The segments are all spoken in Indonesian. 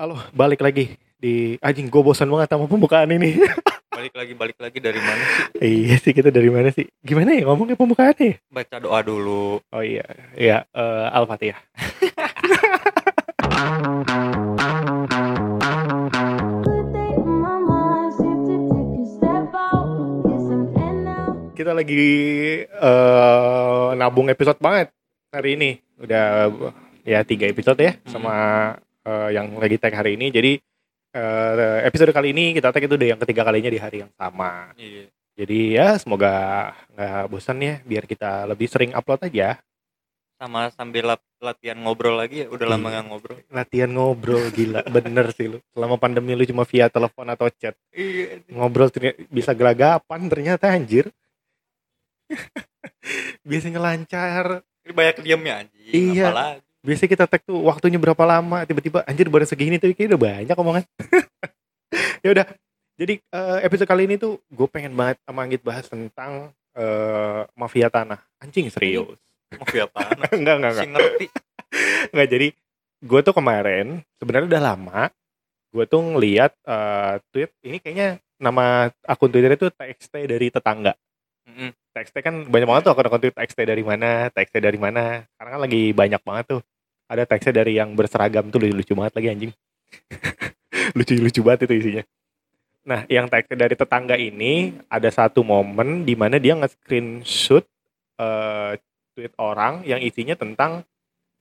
Halo, balik lagi di anjing gue bosan banget sama pembukaan ini. balik lagi balik lagi dari mana sih iya sih kita dari mana sih? Gimana ya ngomongnya pembukaannya? baca doa dulu Oh iya, iya eh, Al-Fatihah. Kita lagi eh, nabung episode banget hari ini. Udah ya tiga episode ya sama eh, yang lagi tag hari ini. Jadi eh, episode kali ini kita tag itu udah yang ketiga kalinya di hari yang sama. iya Jadi ya semoga nggak bosan ya biar kita lebih sering upload aja. sama sambil lat- latihan ngobrol lagi ya udah lama Iya. nggak ngobrol Latihan ngobrol gila bener sih lu. Selama pandemi lu cuma via telepon atau chat. iya Ngobrol ternyata bisa gelagapan ternyata anjir. Biasanya lancar. ini banyak diamnya anjing Iya. apalagi Biasanya kita tag tuh waktunya berapa lama tiba-tiba anjir baru segini tapi kayaknya udah banyak omongan. ya udah. Jadi eh, episode kali ini tuh gue pengen banget sama Anggit bahas tentang eh, mafia tanah. Anjing serius. mau apa enggak enggak enggak. ngerti Nggak jadi gue tuh kemarin sebenarnya udah lama gue tuh ngeliat eh, tweet ini kayaknya nama akun Twitter itu TXT dari tetangga. Mm-mm. TXT kan banyak banget tuh akun-akun tweet TXT dari mana, TXT dari mana. Karena kan lagi banyak banget tuh. Ada TXT dari yang berseragam tuh lucu-lucu banget lagi anjing. Lucu-lucu banget itu isinya. Nah, yang TXT dari tetangga ini ada satu momen di mana dia nge-screenshot eh, tweet orang yang isinya tentang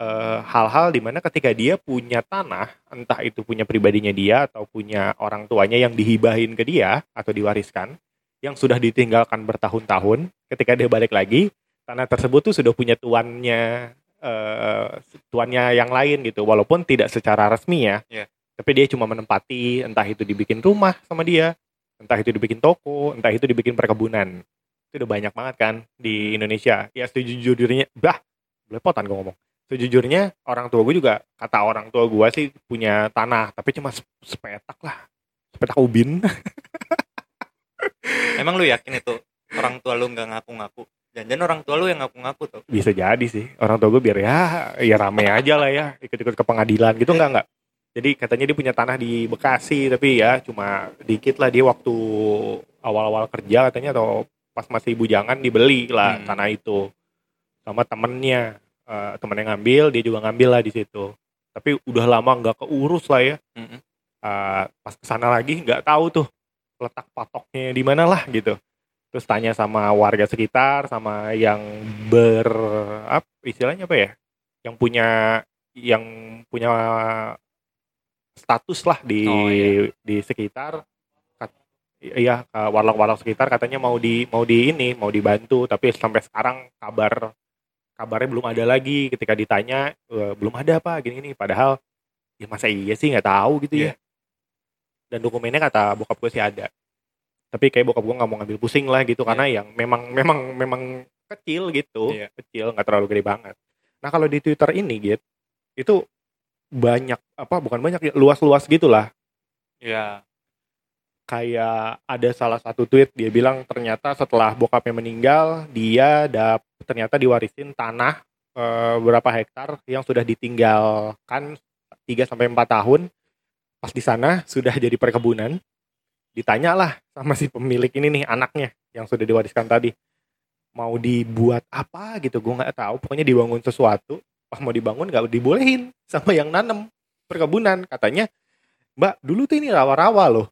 eh, hal-hal di mana ketika dia punya tanah, entah itu punya pribadinya dia atau punya orang tuanya yang dihibahin ke dia atau diwariskan, yang sudah ditinggalkan bertahun-tahun, ketika dia balik lagi, tanah tersebut tuh sudah punya tuannya, eh, tuannya yang lain gitu, walaupun tidak secara resmi ya. Iya. Tapi dia cuma menempati, entah itu dibikin rumah sama dia, entah itu dibikin toko, entah itu dibikin perkebunan. Itu udah banyak banget kan di Indonesia. Ya sejujurnya, bah, belepotan gue ngomong. Sejujurnya orang tua gue juga, kata orang tua gue sih punya tanah, tapi cuma sep- sepetak lah. Sepetak ubin. emang lu yakin itu orang tua lu nggak ngaku-ngaku jangan orang tua lu yang ngaku-ngaku tuh Bisa jadi sih. Orang tua gue biar ya, ya rame aja lah ya. Ikut-ikut ke pengadilan gitu enggak enggak. Jadi katanya dia punya tanah di Bekasi, tapi ya cuma dikit lah dia waktu awal-awal kerja katanya atau pas masih bujangan dibeli lah Hmm. tanah itu sama temennya. Eh, temennya ngambil, dia juga ngambil lah di situ. Tapi udah lama nggak keurus lah ya. Mm-mm. Eh, pas ke sana lagi nggak tahu tuh letak patoknya di mana lah gitu. Terus tanya sama warga sekitar, sama yang ber apa istilahnya apa ya? Yang punya yang punya status lah di Oh, iya. di sekitar. Kat- Iya, warlock-warlock sekitar katanya mau di mau di ini, mau dibantu, tapi sampai sekarang kabar kabarnya belum ada lagi. Ketika ditanya eh, belum ada apa gini-gini. Padahal ya masa iya sih nggak tahu gitu ya. Dan dokumennya kata bokap gue sih ada. Tapi kayak bokap gue nggak mau ngambil pusing lah gitu karena yang memang memang memang kecil gitu, Iya. kecil nggak terlalu gede banget. Nah kalau di Twitter ini gitu, itu banyak apa bukan banyak ya luas-luas gitulah. Ya kayak ada salah satu tweet dia bilang ternyata setelah bokapnya meninggal dia dap ternyata diwarisin tanah eh, berapa hektar yang sudah ditinggalkan 3 sampai 4 tahun. Pas di sana sudah jadi perkebunan ditanyalah sama si pemilik ini nih anaknya yang sudah diwariskan tadi. Mau dibuat apa gitu gue nggak tahu. Pokoknya dibangun sesuatu pas mau dibangun nggak dibolehin sama yang nanem perkebunan. Katanya mbak dulu tuh ini rawa-rawa loh.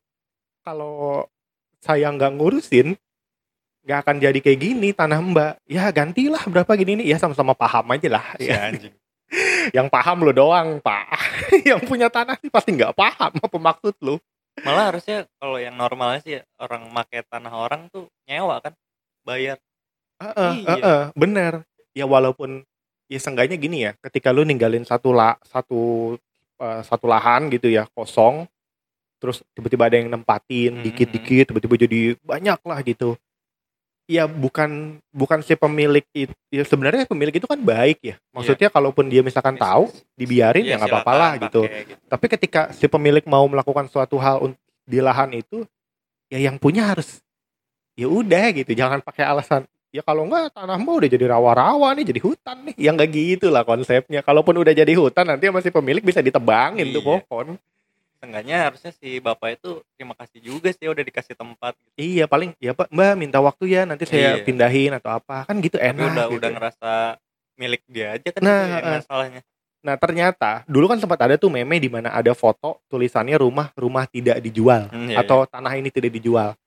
Kalau saya nggak ngurusin nggak akan jadi kayak gini tanah mbak. Ya gantilah berapa gini nih ya sama-sama paham aja lah. Si ya. anjing. Yang paham lo doang pak. Yang punya tanah sih pasti nggak paham apa maksud lo malah harusnya kalau yang normalnya sih orang make tanah orang tuh nyewa kan bayar Heeh, Iya. heeh, bener ya walaupun ya seenggaknya gini ya ketika lu ninggalin satu la satu eh, satu lahan gitu ya kosong terus tiba-tiba ada yang nempatin Mhm. dikit-dikit tiba-tiba jadi banyak lah gitu ya bukan bukan si pemilik itu ya sebenarnya pemilik itu kan baik ya. Maksudnya kalaupun dia misalkan tahu dibiarin ya Iya, nggak apa-apa lah gitu. gitu. tapi ketika si pemilik mau melakukan suatu hal di lahan itu ya yang punya harus ya udah gitu. Jangan pakai alasan ya kalau enggak tanah mah udah jadi rawa-rawa nih jadi hutan nih. Ya enggak gitu lah konsepnya. Kalaupun udah jadi hutan nanti masih pemilik bisa ditebangin tuh Iya. pohon Seenggaknya harusnya si bapak itu terima kasih juga sih udah dikasih tempat. Iya paling ya Pak Mbak minta waktu ya nanti saya Iya. pindahin atau apa kan gitu Tapi enak. udah gitu. udah ngerasa milik dia aja kan Nah, itu yang eh. masalahnya. Nah ternyata dulu kan sempat ada tuh meme di mana ada foto tulisannya rumah rumah tidak dijual Hmm, iya, atau tanah ini tidak dijual.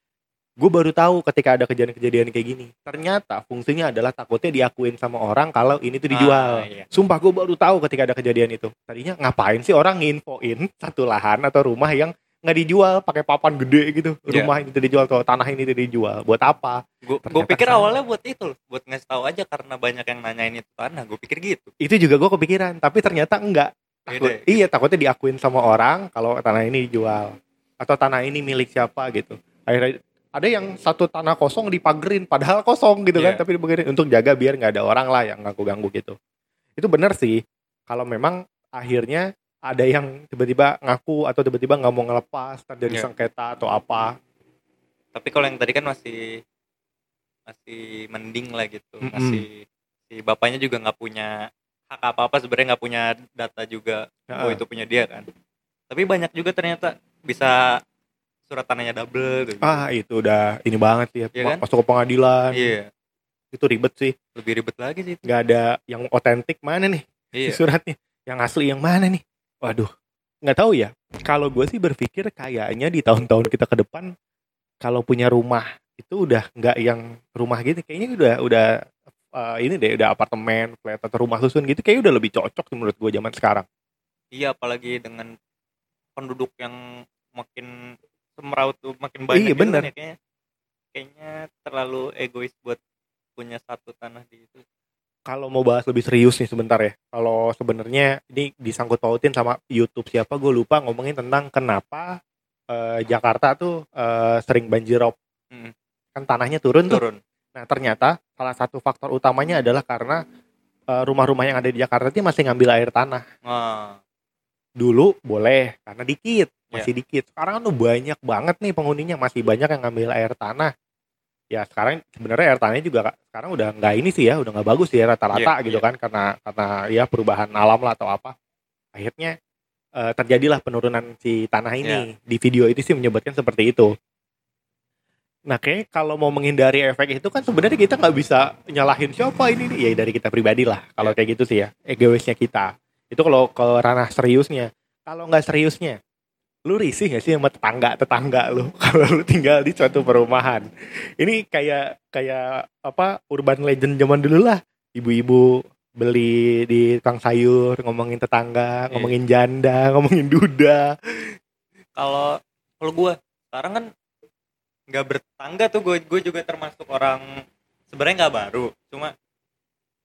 Gue baru tahu ketika ada kejadian-kejadian kayak gini. Ternyata fungsinya adalah takutnya diakuin sama orang kalau ini tuh dijual. Ah, iya. Sumpah gue baru tahu ketika ada kejadian itu. Tadinya ngapain sih orang nginfoin satu lahan atau rumah yang nggak dijual pakai papan gede gitu. Iya. Rumah ini tidak dijual atau tanah ini tidak dijual. Buat apa? Gue pikir sama. awalnya buat itu loh, buat ngasih tahu aja karena banyak yang nanyain itu tanah. Gue pikir gitu. Itu juga gue kepikiran. Tapi ternyata enggak. Takut, Beda ya? iya takutnya diakuin sama orang kalau tanah ini dijual atau tanah ini milik siapa gitu. Akhirnya ada yang satu tanah kosong dipagerin padahal kosong gitu kan Iya. tapi dipagerin untuk jaga biar nggak ada orang lah yang ganggu-ganggu gitu. Itu benar sih kalau memang akhirnya ada yang tiba-tiba ngaku atau tiba-tiba nggak mau ngelepas terjadi Iya. sengketa atau apa. Tapi kalau yang tadi kan masih masih mending lah gitu. Mm-mm. Masih si bapaknya juga nggak punya hak apa-apa sebenarnya nggak punya data juga bahwa Heeh. itu punya dia kan. Tapi banyak juga ternyata bisa surat tanahnya double gitu. Ah itu udah ini banget sih ya. Iya kan? masuk ke pengadilan Iya, itu ribet sih. lebih ribet lagi sih. Nggak ada yang otentik mana nih Iya. si suratnya yang asli yang mana nih waduh nggak tahu ya kalau gue sih berpikir kayaknya di tahun-tahun kita ke depan kalau punya rumah itu udah nggak yang rumah gitu kayaknya udah udah eh, ini deh udah apartemen flat atau rumah susun gitu kayaknya udah lebih cocok sih menurut gue zaman sekarang Iya, apalagi dengan penduduk yang makin semeraut tuh makin banyak Iya, gitu bener. kan ya, kayaknya kayaknya terlalu egois buat punya satu tanah di itu. kalau mau bahas lebih serius nih sebentar ya kalau sebenarnya ini disangkut pautin sama YouTube siapa gue lupa ngomongin tentang kenapa eh, Jakarta tuh eh, sering banjirop Mm. kan tanahnya turun tuh Turun. Nah, ternyata salah satu faktor utamanya adalah karena eh, rumah-rumah yang ada di Jakarta itu masih ngambil air tanah. Wah, Dulu boleh karena dikit, Ya. masih dikit. Sekarang kan tuh banyak banget nih penghuninya, masih banyak yang ngambil air tanah. Ya sekarang sebenarnya air tanahnya juga sekarang udah nggak ini sih ya, udah nggak bagus ya rata-rata Iya, gitu iya. kan karena karena ya perubahan alam lah atau apa. Akhirnya eh, terjadilah penurunan si tanah ini. Iya. Di video itu sih menyebutkan seperti itu. Nah, kayak kalau mau menghindari efek itu kan sebenarnya kita nggak bisa nyalahin siapa ini nih. Ya dari kita pribadi lah. Kalau Iya. kayak gitu sih ya, egoisnya kita. Itu kalau ke ranah seriusnya. Kalau nggak seriusnya, lu risih gak sih sama tetangga tetangga lu kalau lu tinggal di suatu perumahan? Ini kayak kayak apa urban legend zaman dulu lah. Ibu-ibu beli di tukang sayur ngomongin tetangga, Iya. ngomongin janda, ngomongin duda. kalau kalau gue sekarang kan nggak bertetangga tuh gue gue juga termasuk orang sebenarnya nggak baru cuma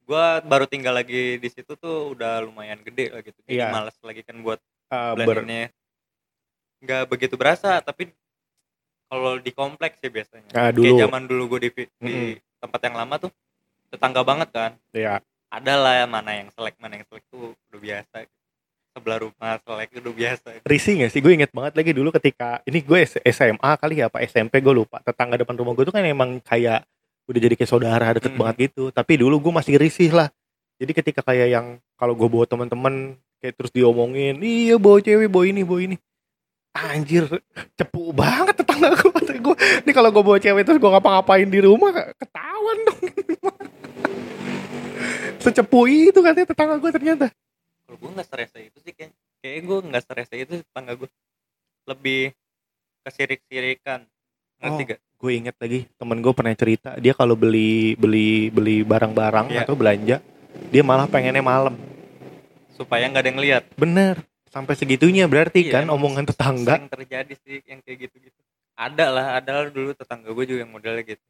gue baru tinggal lagi di situ tuh udah lumayan gede lah gitu jadi Iya. males lagi kan buat eh, ber- nggak begitu berasa tapi kalau di kompleks sih biasanya Ah, kayak dulu. zaman dulu gue di, di tempat yang lama tuh tetangga banget kan ya ada lah mana yang selek mana yang selek tuh udah biasa sebelah rumah selek udah biasa risih gak sih? Gue inget banget lagi dulu ketika ini gue SMA kali ya apa SMP gue lupa. Tetangga depan rumah gue tuh kan emang kayak udah jadi kayak saudara deket Hmm. banget gitu. Tapi dulu gue masih risih lah. Jadi ketika kayak yang kalau gue bawa teman-teman kayak terus diomongin, iya bawa cewek, bawa ini, bawa ini. Anjir, cepu banget tetangga gue. Kata gue, ini kalau gue bawa cewek terus gue ngapa-ngapain di rumah, ketahuan dong. Secepu itu katanya tetangga gue ternyata. kalau gue nggak serese itu sih kayak kayak gue nggak serese itu tetangga gue lebih kesirik-sirikan ngerti Oh. gak gue inget lagi temen gue pernah cerita dia kalau beli beli beli barang-barang Iya. atau belanja dia malah pengennya malam supaya nggak ada yang lihat bener sampai segitunya berarti Iya, kan omongan tetangga. sering terjadi sih yang kayak gitu-gitu. Ada lah ada lah dulu tetangga gue juga yang modelnya gitu.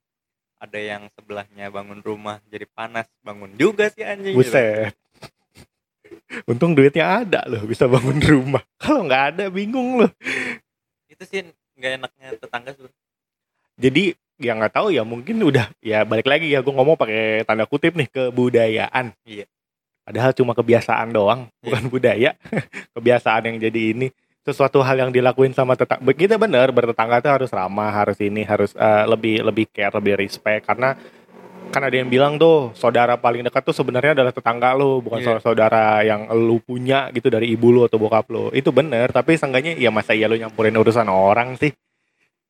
Ada yang sebelahnya bangun rumah jadi panas bangun juga sih anjing gitu. buset. Untung duitnya ada loh bisa bangun rumah. Kalau nggak ada bingung loh. Itu sih nggak enaknya tetangga sebenarnya jadi ya nggak tahu ya mungkin udah ya balik lagi ya gue ngomong pakai tanda kutip nih kebudayaan. Iya. Padahal cuma kebiasaan doang bukan budaya. Kebiasaan yang jadi ini. Sesuatu hal yang dilakuin sama tetangga kita bener bertetangga tuh harus ramah harus ini harus eh, lebih lebih care lebih respect. Karena kan ada yang bilang tuh saudara paling dekat tuh sebenarnya adalah tetangga lu bukan Iya. saudara yang lu punya gitu dari ibu lu atau bokap lu. Itu bener tapi seenggaknya ya masa iya lu nyampurin urusan orang sih?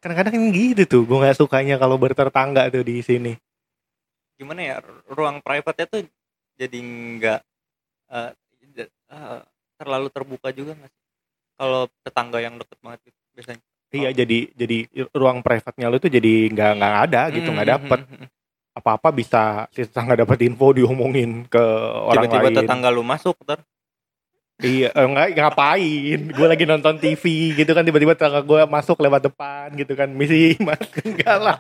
Kadang-kadang gitu tuh gue nggak sukanya kalau bertetangga tuh di sini. Gimana ya ruang private tuh jadi nggak eh, j- eh, terlalu terbuka juga nggak sih kalau tetangga yang deket banget gitu, biasanya iya jadi jadi ruang private-nya lu tuh jadi nggak nggak ada gitu nggak Hmm, dapet hmm, hmm, hmm. apa-apa bisa si tetangga dapat info diomongin ke orang tiba-tiba lain tetangga lu masuk ntar Iya, eh, enggak ngapain? Gue lagi nonton TV gitu kan tiba-tiba tetangga gue masuk lewat depan gitu kan. Misi mas enggak lah.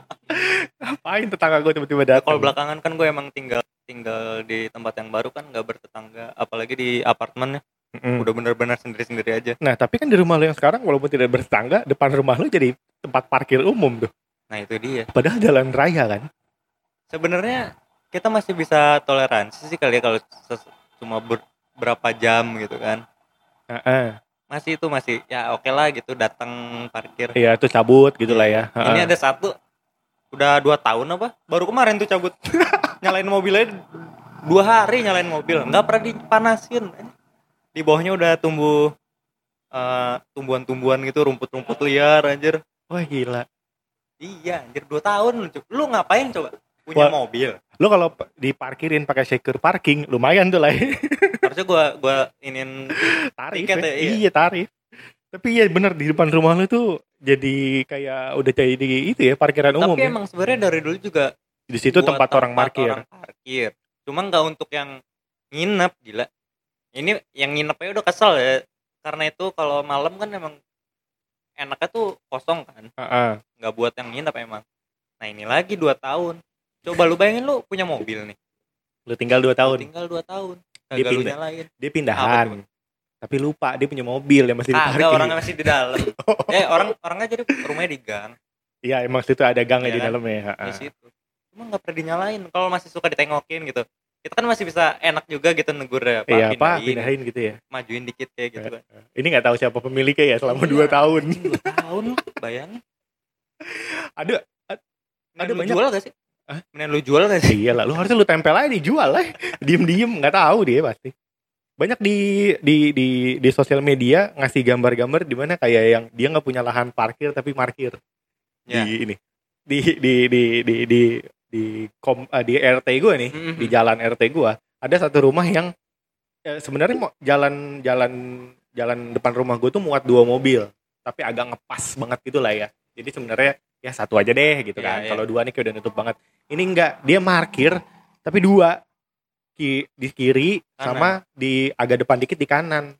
Ngapain tetangga gue tiba-tiba datang? kalau belakangan kan gue emang tinggal tinggal di tempat yang baru kan nggak bertetangga apalagi di apartemen ya Mm-mm. udah bener-bener sendiri-sendiri aja Nah, tapi kan di rumah lu yang sekarang walaupun tidak bertetangga, depan rumah lu jadi tempat parkir umum tuh. nah itu dia Padahal jalan raya kan. sebenarnya kita masih bisa toleransi sih kali ya kalau cuma ber- berapa jam gitu kan Heeh. masih itu masih ya oke lah gitu datang parkir Iya, itu cabut gitu lah ya. ini Heeh. ada satu udah dua tahun apa baru kemarin tuh cabut nyalain mobilnya dua hari nyalain mobil nggak pernah dipanasin di bawahnya udah tumbuh eh, tumbuhan-tumbuhan gitu rumput-rumput liar anjir Wah, gila. iya anjir dua tahun lu, ngapain coba punya Wah. mobil Lu kalau diparkirin pakai shaker parking lumayan tuh lah. ya. harusnya gua gua inin tarif Tiket ya. ya, iya. Iya, tarif. Tapi iya bener di depan rumah lu tuh jadi kayak udah jadi itu ya parkiran umum. tapi ya. emang sebenarnya dari dulu juga Di situ buat tempat orang parkir. orang parkir cuma nggak untuk yang nginep gila ini yang nginep aja udah kesel ya karena itu kalau malam kan emang enaknya tuh kosong kan Heeh. nggak buat yang nginep emang nah ini lagi dua tahun coba lu bayangin lu punya mobil nih Lu tinggal 2 Lu tahun. tinggal dua tahun Dia kagak lu pindah. nyalain Dia Apa pindahan. Tapi lupa dia punya mobil yang masih kagak diparkir. orangnya masih di dalam eh orang orangnya jadi rumahnya di gang Iya, emang situ ada gangnya Iya di kan? dalamnya. di heeh. situ cuma nggak pernah dinyalain kalau masih suka ditengokin gitu kita kan masih bisa enak juga gitu negur ya pak Iya, apa pindahin, pindahin gitu ya. majuin dikit kayak gitu kan Ini nggak tahu siapa pemiliknya ya selama Iya, 2 tahun. dua tahun bayangin Ada ada banyak- jual gak sih Hah? Mendingan lu jual gak sih iya lah, lu harusnya lu tempel aja dijual lah. Diem-diem nggak tahu dia pasti. Banyak di di di di sosial media ngasih gambar-gambar di mana kayak yang dia nggak punya lahan parkir tapi parkir. Ya. Di ini. Di di di di di di kom, eh, di RT gue nih, Mhm. di jalan RT gua ada satu rumah yang eh, sebenarnya mau jalan jalan jalan depan rumah gue tuh muat dua mobil tapi agak ngepas banget gitu lah ya. Jadi sebenarnya ya satu aja deh gitu Iya, kan. iya. kalau dua nih kayak udah nutup banget. Ini enggak dia parkir tapi dua Ki- di kiri sama di agak depan dikit di kanan.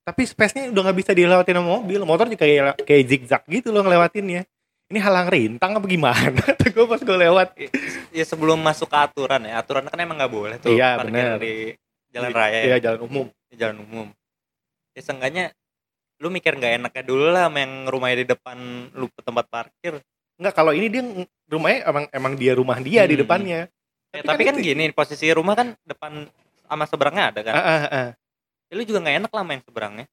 Tapi space-nya udah nggak bisa dilewatin sama mobil motor juga kayak kayak zigzag gitu loh ngelewatinnya ini halang rintang apa gimana tuh gue pas gue lewat ya sebelum masuk ke aturan ya aturan kan emang nggak boleh tuh Iya, parkir bener. di jalan Di- raya ya, Iya jalan umum di jalan umum ya seenggaknya lu mikir nggak enaknya dulu lah sama yang rumahnya di depan lu ke tempat parkir Enggak kalau ini dia rumahnya emang emang dia rumah dia di Hmm. depannya. Ya, tapi kan itu- gini posisi rumah kan depan sama seberangnya ada kan Ah, ah, ah. Ya, lu juga nggak enak lah main seberangnya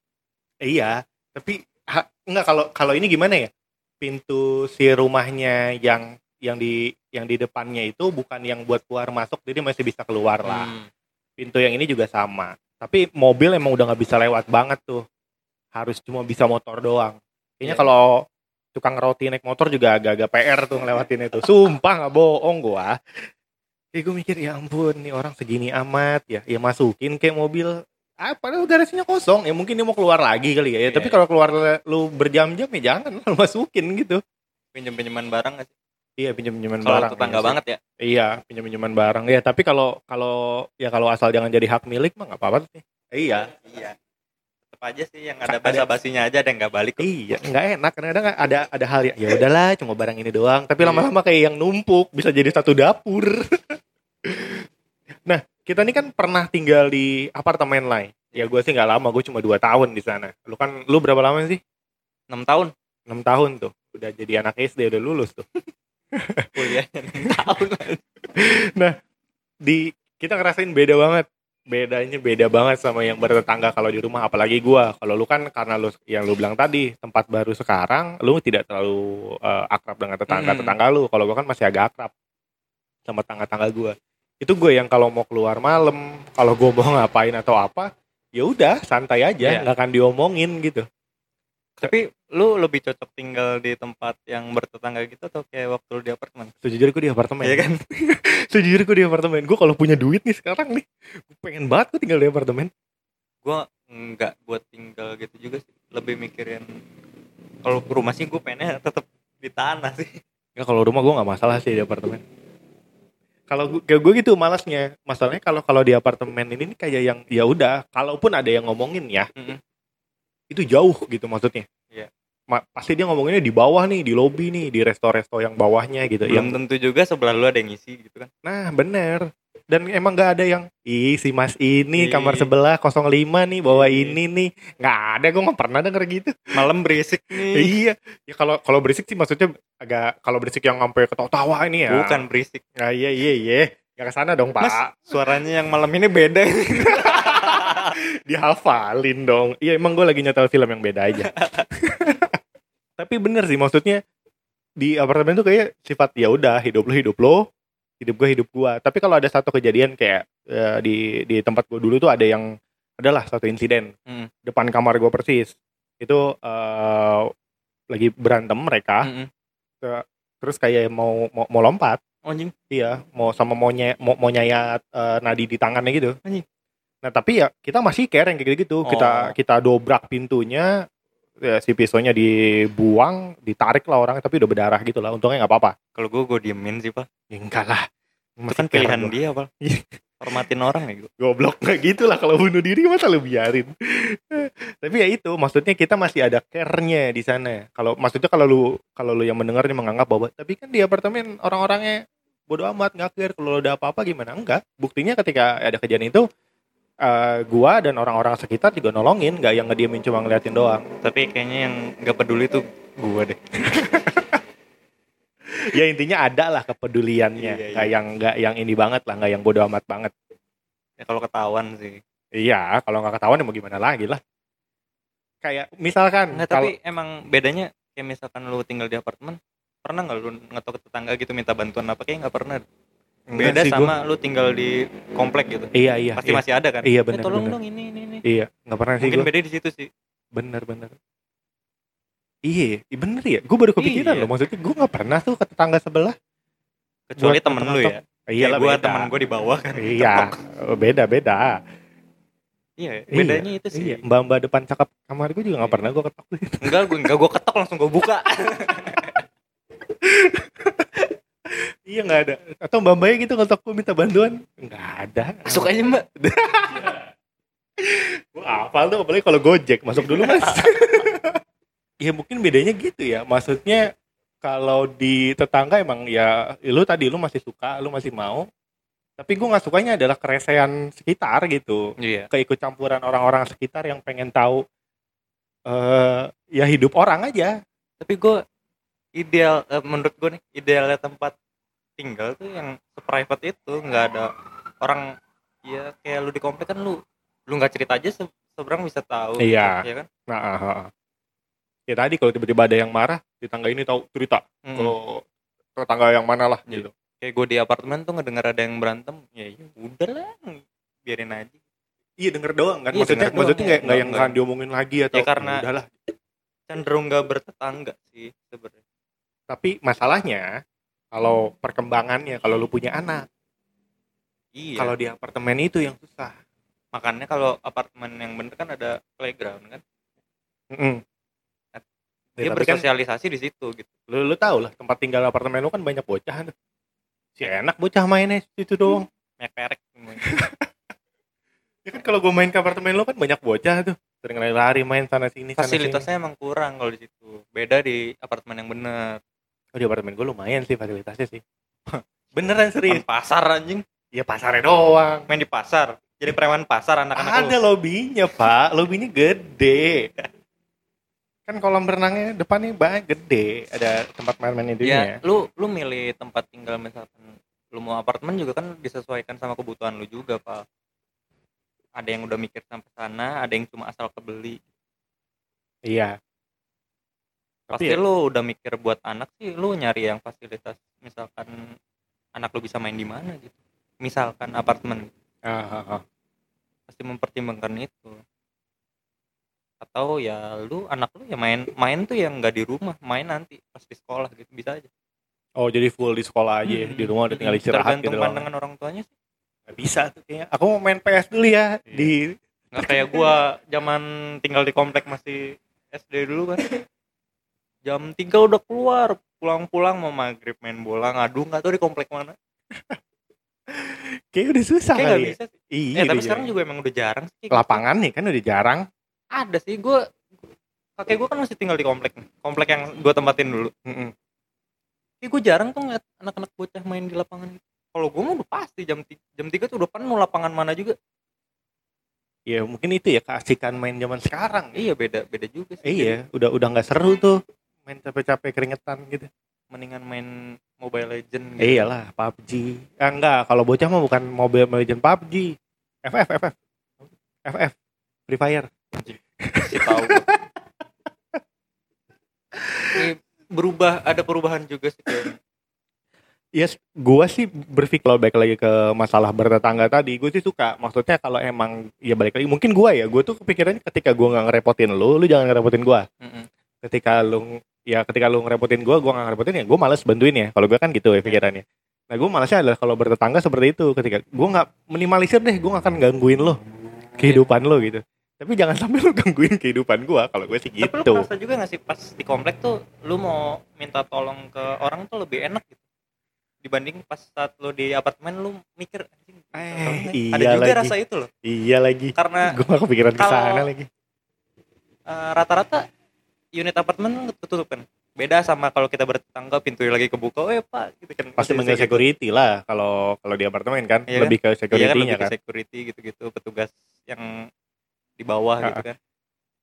Iya, tapi ha, enggak kalau kalau ini gimana ya? Pintu si rumahnya yang yang di yang di depannya itu bukan yang buat keluar masuk, jadi masih bisa keluar lah. Hmm. Pintu yang ini juga sama. Tapi mobil emang udah nggak bisa lewat banget tuh. Harus cuma bisa motor doang. Kayaknya Iya. kalau tukang roti naik motor juga agak-agak PR tuh ngelewatin itu. Sumpah nggak bohong gua. Jadi gue mikir ya ampun nih orang segini amat ya, ya masukin kayak mobil. Ah, padahal garasinya kosong. Ya mungkin dia mau keluar lagi kali ya. Ya, Iya, tapi iya. kalau keluar lu berjam-jam ya jangan lu masukin gitu. pinjem pinjeman barang sih Iya pinjam-pinjaman kalau barang. tetangga iya sih. banget ya Iya, pinjam-pinjaman barang. Ya, tapi kalau kalau ya kalau asal jangan jadi hak milik mah nggak apa-apa sih. Iya. iya tetap aja sih yang ada Ada- basa basinya aja ada yang nggak balik. Iya, nggak enak. Kadang-kadang ada ada hal ya. Ya udahlah, cuma barang ini doang. Tapi Iya. lama-lama kayak yang numpuk bisa jadi satu dapur. nah, kita ini kan pernah tinggal di apartemen lain. Ya gue sih nggak lama, gue cuma dua tahun di sana. Lu kan, lu berapa lama sih? enam tahun 6 tahun tuh. Udah jadi anak SD, udah lulus tuh. kuliahnya enam tahun Di kita ngerasain beda banget. Bedanya beda banget sama yang bertetangga kalau di rumah. Apalagi gua. Kalau lu kan karena lu yang lu bilang tadi tempat baru sekarang, lu tidak terlalu eh, akrab dengan tetangga-tetangga lu. Kalau gua kan masih agak akrab. sama tangga-tangga gue itu gue yang kalau mau keluar malam kalau gue mau ngapain atau apa ya udah santai aja Iya. nggak akan diomongin gitu Tapi lu lebih cocok tinggal di tempat yang bertetangga gitu atau kayak waktu lu di apartemen? sejujurnya gue di apartemen Iya kan? sejujurnya gue di apartemen gue kalau punya duit nih sekarang nih gue pengen banget gue tinggal di apartemen Gua enggak buat tinggal gitu juga sih. Lebih mikirin kalau rumah sih gue pengennya tetap di tanah sih. ya kalau rumah gue nggak masalah sih di apartemen kalau gue kayak gue gitu malasnya masalahnya kalau kalau di apartemen ini nih kayak yang ya udah kalaupun ada yang ngomongin ya Mm-mm. itu jauh gitu maksudnya Iya. Ma- pasti dia ngomonginnya di bawah nih di lobi nih di resto-resto yang bawahnya gitu yang Belum tentu juga sebelah lu ada yang ngisi gitu kan. nah bener dan emang nggak ada yang ih si mas ini Iya. kamar sebelah 05 nih bawa Iya. ini nih nggak ada gue nggak pernah denger gitu Malam berisik nih. iya ya kalau kalau berisik sih maksudnya agak kalau berisik yang sampai ketawa-tawa ini ya Bukan berisik. Ah, iya iya iya. Gak ke sana dong Mas, pak. suaranya yang malam ini beda. Dihafalin dong. Iya emang gue lagi nyetel film yang beda aja. Tapi bener sih maksudnya di apartemen tuh kayak sifat ya udah hidup lo hidup lo, hidup gue hidup gue. Tapi kalau ada satu kejadian kayak eh, di di tempat gue dulu tuh ada yang adalah satu insiden Hmm. depan kamar gue persis. Itu eh, lagi berantem mereka, Mm-mm. terus kayak mau mau, mau lompat. Oh, Anjing. Iya, mau sama mau nye, mau, mau nyayat eh, nadi di tangannya gitu. Anjing. Nah, tapi ya kita masih care yang kayak gitu. Kita Oh. kita dobrak pintunya, ya, si pisaunya dibuang, ditarik lah orang, tapi udah berdarah gitu lah. Untungnya nggak apa-apa. Kalau gue gue diemin sih, Pak. Ya, enggak lah. Itu kan pilihan gua. dia, Pak. Iya. Hormatin orang ya gue. Goblok nggak gitu lah kalau bunuh diri masa lu biarin. tapi ya itu, maksudnya kita masih ada care-nya di sana. Kalau maksudnya kalau lu kalau lu yang mendengar nih menganggap bahwa tapi kan di apartemen orang-orangnya bodo amat nggak care kalau ada apa-apa gimana enggak. Buktinya ketika ada kejadian itu eh, gua dan orang-orang sekitar juga nolongin, nggak yang ngediemin cuma ngeliatin doang. Tapi kayaknya yang nggak peduli tuh gue deh. ya intinya ada lah kepeduliannya, Iya, iya. nggak yang nggak yang ini banget lah, nggak yang bodo amat banget. Ya kalau ketahuan sih. Iya, kalau nggak ketahuan ya mau gimana lagi lah. Kayak misalkan Nggak, kalau tapi emang bedanya kayak misalkan lu tinggal di apartemen, pernah nggak lu ngetok tetangga gitu minta bantuan apa kayak nggak pernah. Enggak Beda sih sama gua. lu tinggal di komplek gitu. Iya iya. Pasti iya. masih ada kan? Iya, Eh, benar, tolong benar. dong ini ini ini. Iya, nggak pernah sih Mungkin gue. beda di situ sih. Bener bener. Iya, iya, bener ya. Gue baru kepikiran Iya. loh. Maksudnya gue nggak pernah tuh ke tetangga sebelah. Kecuali temen lu ya. Iya lah gua beda. temen gue di bawah kan. Iya, beda beda. Iya, bedanya itu sih. Iya, mbak mbak depan cakep kamar gue juga nggak Iya. pernah gue ketok. Enggak, gue enggak gue ketok langsung gue buka. iya nggak ada. Atau mbak mbaknya gitu ketok gue minta bantuan? Nggak ada. Masuk aja, Mbak. Gue hafal tuh apalagi kalau Gojek masuk dulu mas. ya mungkin bedanya gitu ya. Maksudnya kalau di tetangga emang ya lu tadi lu masih suka, lu masih mau. Tapi gue nggak sukanya adalah keresehan sekitar gitu. Iya. Keikut campuran orang-orang sekitar yang pengen tahu eh ya hidup orang aja. Tapi gue ideal eh, menurut gue nih idealnya tempat tinggal tuh yang private itu nggak ada orang ya kayak lu di komplek kan lu lu nggak cerita aja se seberang bisa tahu Iya. gitu, ya kan Nah, ah, ah, ah. ya tadi kalau tiba-tiba ada yang marah, di tangga ini tahu cerita. Mm. Kalau tetangga yang mana lah Iya. gitu. kayak gue di apartemen tuh ngedenger ada yang berantem ya ya udah lah biarin aja Iya denger doang kan. Iya, maksudnya maksudnya nggak ya. nggak yang Nggak- akan diomongin lagi atau Ya, karena- udahlah. cenderung nggak bertetangga sih sebenarnya Tapi masalahnya kalau perkembangannya kalau lu punya anak, iya kalau di apartemen itu yang susah. makanya kalau apartemen yang bener kan ada playground kan Mm-mm. Ya, dia kan bersosialisasi di situ gitu lu, lu tahu lah tempat tinggal apartemen lu kan banyak bocah tuh. Si enak bocah mainnya situ doang. meperek Ya kan kalau gue main ke apartemen lu kan banyak bocah tuh. Sering lari-lari main sana sini sana sini. fasilitasnya emang kurang kalau di situ beda di apartemen yang bener Oh, di apartemen gue lumayan sih fasilitasnya sih. Beneran serius. Pasar anjing Ya pasarnya doang. main di pasar jadi preman pasar anak-anak Ada lu lobinya pak, lobinya gede. kan kolam renangnya depannya banyak gede, ada tempat main-main itu ya lu lu milih tempat tinggal misalkan lu mau apartemen juga kan disesuaikan sama kebutuhan lu juga pak ada yang udah mikir sampai sana ada yang cuma asal kebeli Iya. Pasti ya- lu udah mikir buat anak sih lu nyari yang fasilitas misalkan anak lu bisa main di mana gitu misalkan apartemen Ah, ah, ah. pasti mempertimbangkan itu atau ya lu anak lu ya main main tuh yang nggak di rumah main nanti pas di sekolah gitu bisa aja oh jadi full di sekolah aja ya? di rumah udah tinggal Mm-mm. istirahat gitu pandangan orang tuanya sih Nggak bisa tuh kayaknya aku mau main PS dulu ya Iya. di nggak kayak gua zaman tinggal di komplek masih SD dulu kan jam 3 udah keluar pulang-pulang mau maghrib main bola ngadu nggak tahu di komplek mana kayak udah susah kayak kali ya. bisa sih iya eh tapi udah sekarang jarang. juga emang udah jarang sih gitu. lapangan nih kan udah jarang ada sih gua kakek gua kan masih tinggal di komplek nih. komplek yang gua tempatin dulu Mm-mm. Tapi gue jarang tuh ngeliat anak-anak bocah main di lapangan gitu. Kalau gue mah udah pasti jam ti- jam 3 tuh udah penuh lapangan mana juga. ya mungkin itu ya keasikan main zaman sekarang ya. Iya beda beda juga sih. iya udah udah nggak seru tuh main capek-capek keringetan gitu mendingan main Mobile Legend gitu. Eh, iyalah PUBG ah, enggak kalau bocah mah bukan Mobile Legend PUBG FF FF FF Free Fire Kasih tahu. Ini berubah ada perubahan juga sih kayaknya. Yes, gua sih berpikir kalau balik lagi ke masalah bertetangga tadi, gue sih suka. Maksudnya kalau emang ya balik lagi, mungkin gua ya, gue tuh kepikirannya ketika gua nggak ngerepotin lu, lu jangan ngerepotin gua. Mm-mm. Ketika lu ya ketika lu ngerepotin gua, gua nggak ngerepotin ya, gua males bantuin ya. Kalau gua kan gitu ya pikirannya. Nah, gua malasnya adalah kalau bertetangga seperti itu. Ketika gua nggak minimalisir deh, gua nggak akan gangguin lo kehidupan lo gitu. Tapi jangan sampai lu gangguin kehidupan gua. Kalau gue sih Tapi lu gitu. merasa juga gak sih pas di komplek tuh lu mau minta tolong ke orang tuh lebih enak gitu dibanding pas saat lu di apartemen lu mikir "Anjing, Eh, ada iya juga lagi. rasa itu loh Iya lagi. karena Gua gak kepikiran ke sana lagi. eh, rata-rata unit apartemen ketutup kan beda sama kalau kita bertetangga pintu lagi kebuka oh ya pak gitu kan pasti manggil gitu. security lah kalau kalau di apartemen kan Iya kan? lebih ke Iya kan lebih ke kan. security gitu-gitu petugas yang di bawah Ah, gitu kan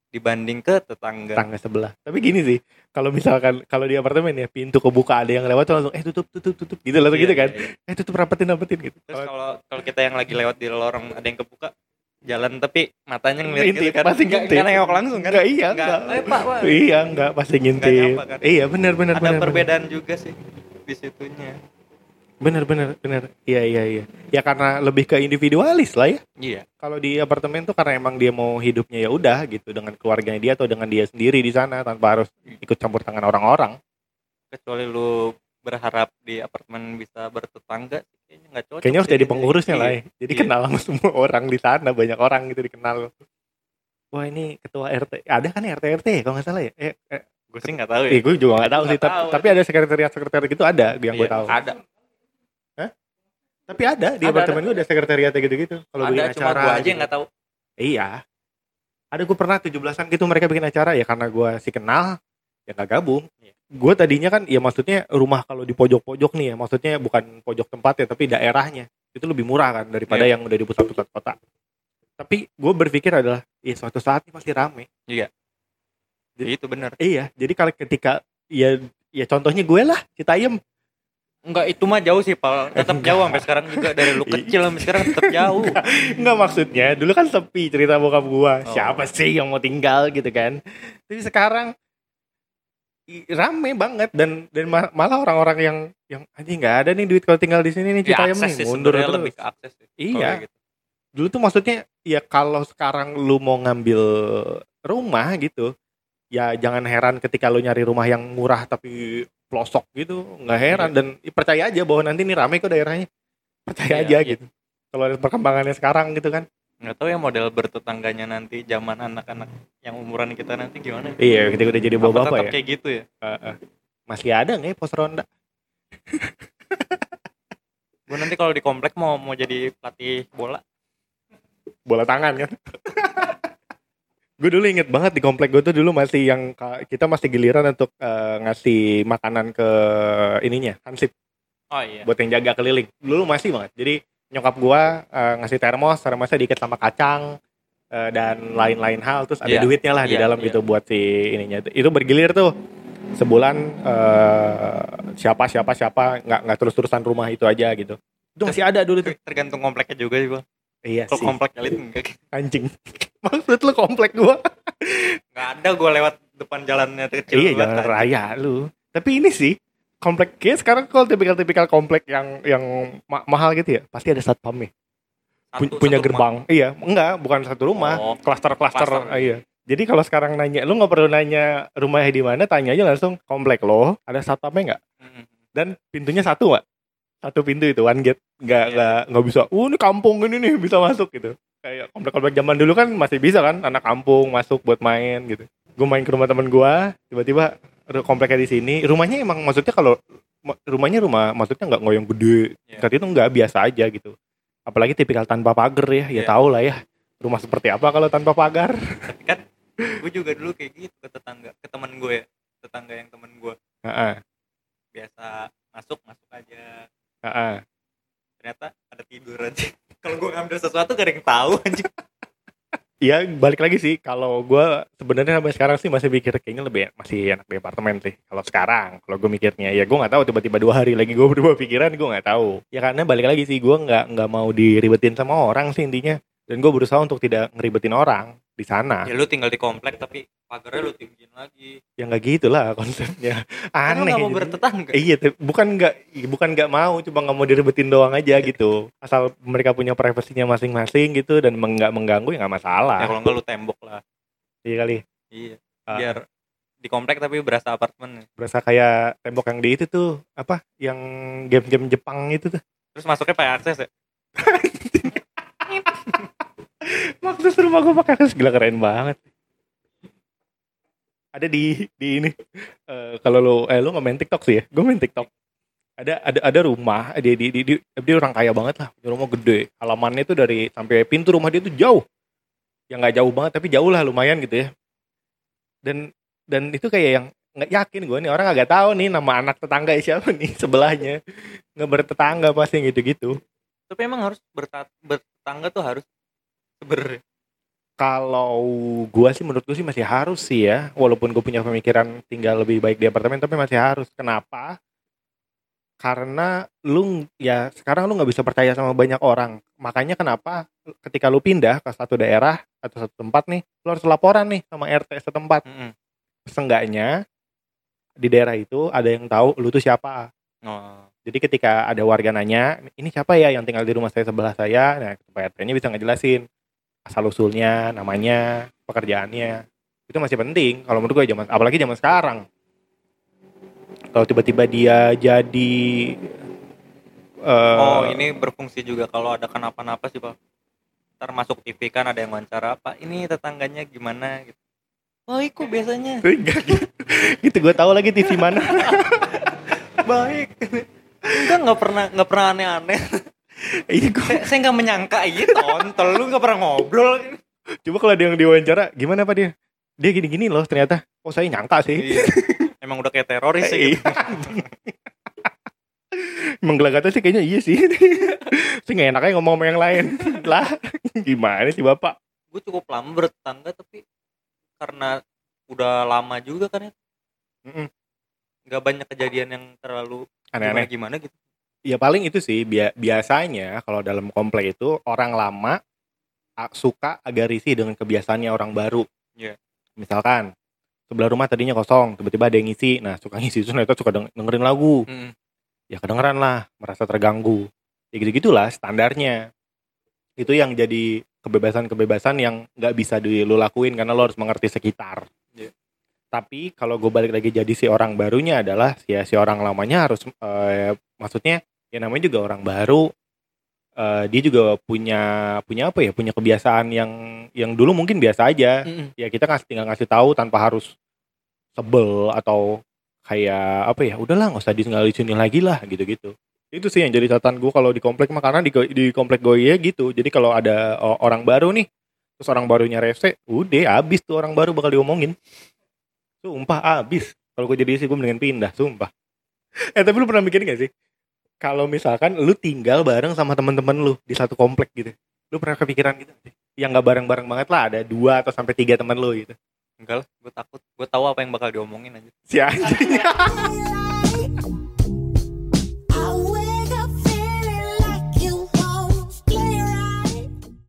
dibanding ke tetangga Tangga sebelah. Tapi gini sih, kalau misalkan kalau di apartemen ya pintu kebuka ada yang lewat tuh langsung eh tutup tutup tutup gitu langsung Iya, gitu kan. iya, iya. Eh tutup rapetin rapetin gitu. terus kalau kalau kita yang lagi lewat di lorong ada yang kebuka jalan tapi matanya ngeliat ngintip, gitu kan pasti ngintip. nggak nengok langsung kan Enggak, iya, Nggak, enggak. eh pak pak Iya, enggak pasti ngintip. nyapa kan. Iya, benar benar ada benar. perbedaan juga sih di situnya Benar benar benar. Iya iya iya. Ya karena lebih ke individualis lah ya. iya Kalau di apartemen tuh karena emang dia mau hidupnya ya udah gitu dengan keluarganya dia atau dengan dia sendiri di sana tanpa harus ikut campur tangan orang-orang. kecuali lu berharap di apartemen bisa bertetangga kayaknya nggak cocok Kayaknya harus jadi pengurusnya lah ya. Jadi Iya. kenal sama semua orang di sana, banyak orang gitu dikenal. Wah ini ketua RT, ada kan ya RT RT ya, kalau nggak salah ya? Eh, eh, gue sih nggak tahu ya eh gue juga nggak tahu sih, tapi, tahu. tapi ada sekretariat sekretariat gitu ada yang gue Iya, tahu. ada Tapi ada di Ada, apartemen ada. gue ada sekretariatnya gitu-gitu. Kalau bikin ada cuma acara. gue aja gitu. yang nggak tahu Iya. Ada gue pernah 17-an gitu mereka bikin acara ya karena gue sih kenal ya nggak gabung. Iya. Gue tadinya kan ya maksudnya rumah kalau di pojok-pojok nih ya maksudnya bukan pojok tempat ya tapi daerahnya itu lebih murah kan daripada Iya. yang udah di pusat-pusat kota. Tapi gue berpikir adalah ya suatu saat ini pasti rame. Jadi, itu bener Iya. Jadi kalau ketika ya ya contohnya gue lah Citayam. Enggak itu mah jauh sih Pal tetap jauh sampai sekarang juga dari lu kecil sampai sekarang tetap jauh Enggak maksudnya dulu kan sepi cerita bokap gua. Oh. Siapa sih yang mau tinggal gitu kan. Tapi sekarang rame banget dan dan ma- malah orang-orang yang yang anjing nggak ada nih duit kalau tinggal di sini nih ya Citayam akses nih mundur terus. lebih ke akses sih Iya. gitu. Dulu tuh maksudnya ya kalau sekarang lu mau ngambil rumah gitu ya jangan heran ketika lu nyari rumah yang murah tapi pelosok gitu nggak heran Iya. dan percaya aja bahwa nanti nih rame kok daerahnya percaya Iya, aja iya. gitu kalau lihat perkembangannya sekarang gitu kan nggak tahu ya model bertetangganya nanti zaman anak-anak yang umuran kita nanti gimana iya ketika udah jadi Apa bapak tetap ya kayak gitu ya? Heeh. masih ada nggak ya pos ronda gue nanti kalau di komplek mau mau jadi pelatih bola. Bola tangan kan? Gue dulu inget banget di komplek gue tuh dulu masih yang kita masih giliran untuk eh, ngasih makanan ke ininya hansip. Oh iya. Buat yang jaga keliling. Dulu masih banget. Jadi nyokap gue eh, ngasih termos termosnya diikat sama kacang eh, dan lain-lain hal terus ada Iya. duitnya lah di Iya, dalam iya. gitu buat si ininya. Itu bergilir tuh sebulan eh, siapa siapa siapa nggak nggak terus terusan rumah itu aja gitu. Itu masih ada dulu tuh. Tergantung kompleknya juga sih bang. Iya kalau sih. komplek elit enggak. Anjing. Maksud lu komplek gua? Nggak ada gue lewat depan jalannya kecil iya jalan raya lu. Tapi ini sih komplek kayak sekarang kalau tipikal-tipikal komplek yang yang ma- mahal gitu ya pasti ada satpamnya Pu- Satu- punya satu gerbang iya enggak bukan satu rumah Oh, klaster-klaster klaster. ah, iya jadi kalau sekarang nanya lu nggak perlu nanya rumahnya di mana tanya aja langsung komplek lo ada satpamnya nggak rumah. Mm-mm. dan pintunya satu nggak satu pintu itu one gate nggak Iya. nggak nggak bisa uh ini kampung ini nih bisa masuk gitu kayak komplek-komplek zaman dulu kan masih bisa kan anak kampung masuk buat main gitu gue main ke rumah temen gue tiba-tiba kompleknya di sini rumahnya emang maksudnya kalau ma- rumahnya rumah maksudnya nggak ngoyong gede. Saat itu nggak biasa aja gitu apalagi tipikal tanpa pagar ya ya Iya. tau lah ya rumah seperti apa kalau tanpa pagar Tapi kan gue juga dulu kayak gitu ke tetangga, ke temen gue ya. Tetangga yang temen gue Heeh, biasa masuk masuk aja. heeh. Ternyata ada tidur aja. Kalau gue ngambil sesuatu gak ada yang tahu anjing. Iya balik lagi sih. Kalau gue sebenarnya sampai sekarang sih masih mikir kayaknya lebih masih enak di apartemen sih. Kalau sekarang kalau gue mikirnya ya gue nggak tahu tiba-tiba dua hari lagi gue berubah pikiran gue nggak tahu. Ya karena balik lagi sih gue nggak nggak mau diribetin sama orang sih intinya. Dan gue berusaha untuk tidak ngeribetin orang di sana Ya lu tinggal di komplek tapi pagarnya lu tinggiin lagi. ya nggak gitulah konsepnya Kan lu aneh gak mau gitu. bertetangga. Iya, tapi bukan nggak bukan nggak mau, cuma nggak mau diribetin doang aja gitu. Asal mereka punya privasinya masing-masing gitu dan nggak mengganggu ya nggak masalah. Ya kalau enggak lu tembok lah. Iya kali. Iya. Ah. Biar di komplek tapi berasa apartemen. berasa kayak tembok yang di itu tuh apa yang game-game Jepang itu tuh Terus masuknya pakai akses ya. maksud rumah gue pakai akses gila keren banget. Ada di di ini. Eh, kalau lo eh lo main TikTok sih ya? Gue main TikTok. Ada ada ada rumah dia di, di, di- dia orang kaya banget lah. Punya rumah gede. Halamannya tuh dari sampai pintu rumah dia tuh jauh. Yang nggak jauh banget tapi jauh lah lumayan gitu ya. Dan dan itu kayak yang nggak yakin gue nih. Orang agak tahu nih nama anak tetangga siapa nih sebelahnya. Nggak bertetangga pasti yang gitu-gitu. Tapi emang harus bertetangga tuh harus sebenarnya. kalau gua sih menurut gua sih masih harus sih ya walaupun gue punya pemikiran tinggal lebih baik di apartemen tapi masih harus kenapa karena lu ya sekarang lu nggak bisa percaya sama banyak orang makanya kenapa ketika lu pindah ke satu daerah atau satu tempat nih lu harus laporan nih sama RT setempat Mm-mm. seenggaknya di daerah itu ada yang tahu lu tuh siapa Oh. jadi ketika ada warga nanya, ini siapa ya yang tinggal di rumah saya sebelah saya? Nah, Pak RT-nya bisa ngejelasin asal usulnya, namanya, pekerjaannya. Itu masih penting kalau menurut gue zaman apalagi zaman sekarang. Kalau tiba-tiba dia jadi eh, Oh, ini berfungsi juga kalau ada kenapa-napa sih, Pak. Ntar masuk TV kan ada yang wawancara, Pak, ini tetangganya gimana gitu. Baik kok biasanya. enggak gitu. gitu gue tahu lagi TV mana. Baik. Enggak nggak pernah nggak pernah aneh-aneh. Iya gue saya saya nggak menyangka iya tontol lu nggak pernah ngobrol. coba kalau ada yang diwawancara, gimana Pak dia? Dia gini-gini loh ternyata. Oh, saya nyangka sih. Iya. Emang udah kayak teroris sih. Gitu. Emang gelagatnya sih kayaknya iya sih. sih gak enaknya ngomong sama yang lain. lah, gimana sih Bapak? Gue cukup lama bertetangga tapi karena udah lama juga kan ya. Mm-mm. Nggak banyak kejadian yang terlalu Aneh-aneh. gimana gitu. Ya paling itu sih bia- biasanya kalau dalam komplek itu orang lama suka agak risih dengan kebiasaannya orang baru. Iya. Misalkan sebelah rumah tadinya kosong, tiba-tiba ada yang ngisi. Nah, suka ngisi ternyata suka deng- dengerin lagu. Mm. Ya kedengeran lah, merasa terganggu. Ya gitu-gitulah standarnya. Itu yang jadi kebebasan-kebebasan yang nggak bisa di lu lakuin karena lo harus mengerti sekitar. Iya. Tapi kalau gue balik lagi jadi si orang barunya adalah si si orang lamanya harus eh, maksudnya ya namanya juga orang baru. Eh, dia juga punya punya apa ya? Punya kebiasaan yang yang dulu mungkin biasa aja. Mm-mm. ya kita ngasih tinggal ngasih tahu tanpa harus sebel atau kayak apa ya? Udahlah nggak usah tinggal di sini lagi lah gitu-gitu. Itu sih yang jadi catatan gue kalau di komplek mah karena di, di komplek gue ya gitu. Jadi kalau ada orang baru nih terus orang barunya rese udah abis tuh orang baru bakal diomongin. Sumpah abis kalau gue jadi sih gue mendingan pindah sumpah. Eh tapi lu pernah mikirin gak sih kalau misalkan lu tinggal bareng sama teman-teman lu di satu komplek gitu lu pernah kepikiran gitu yang nggak bareng-bareng banget lah ada dua atau sampai tiga teman lu gitu Enggak lah, gue takut. Gue tahu apa yang bakal diomongin aja. si anjing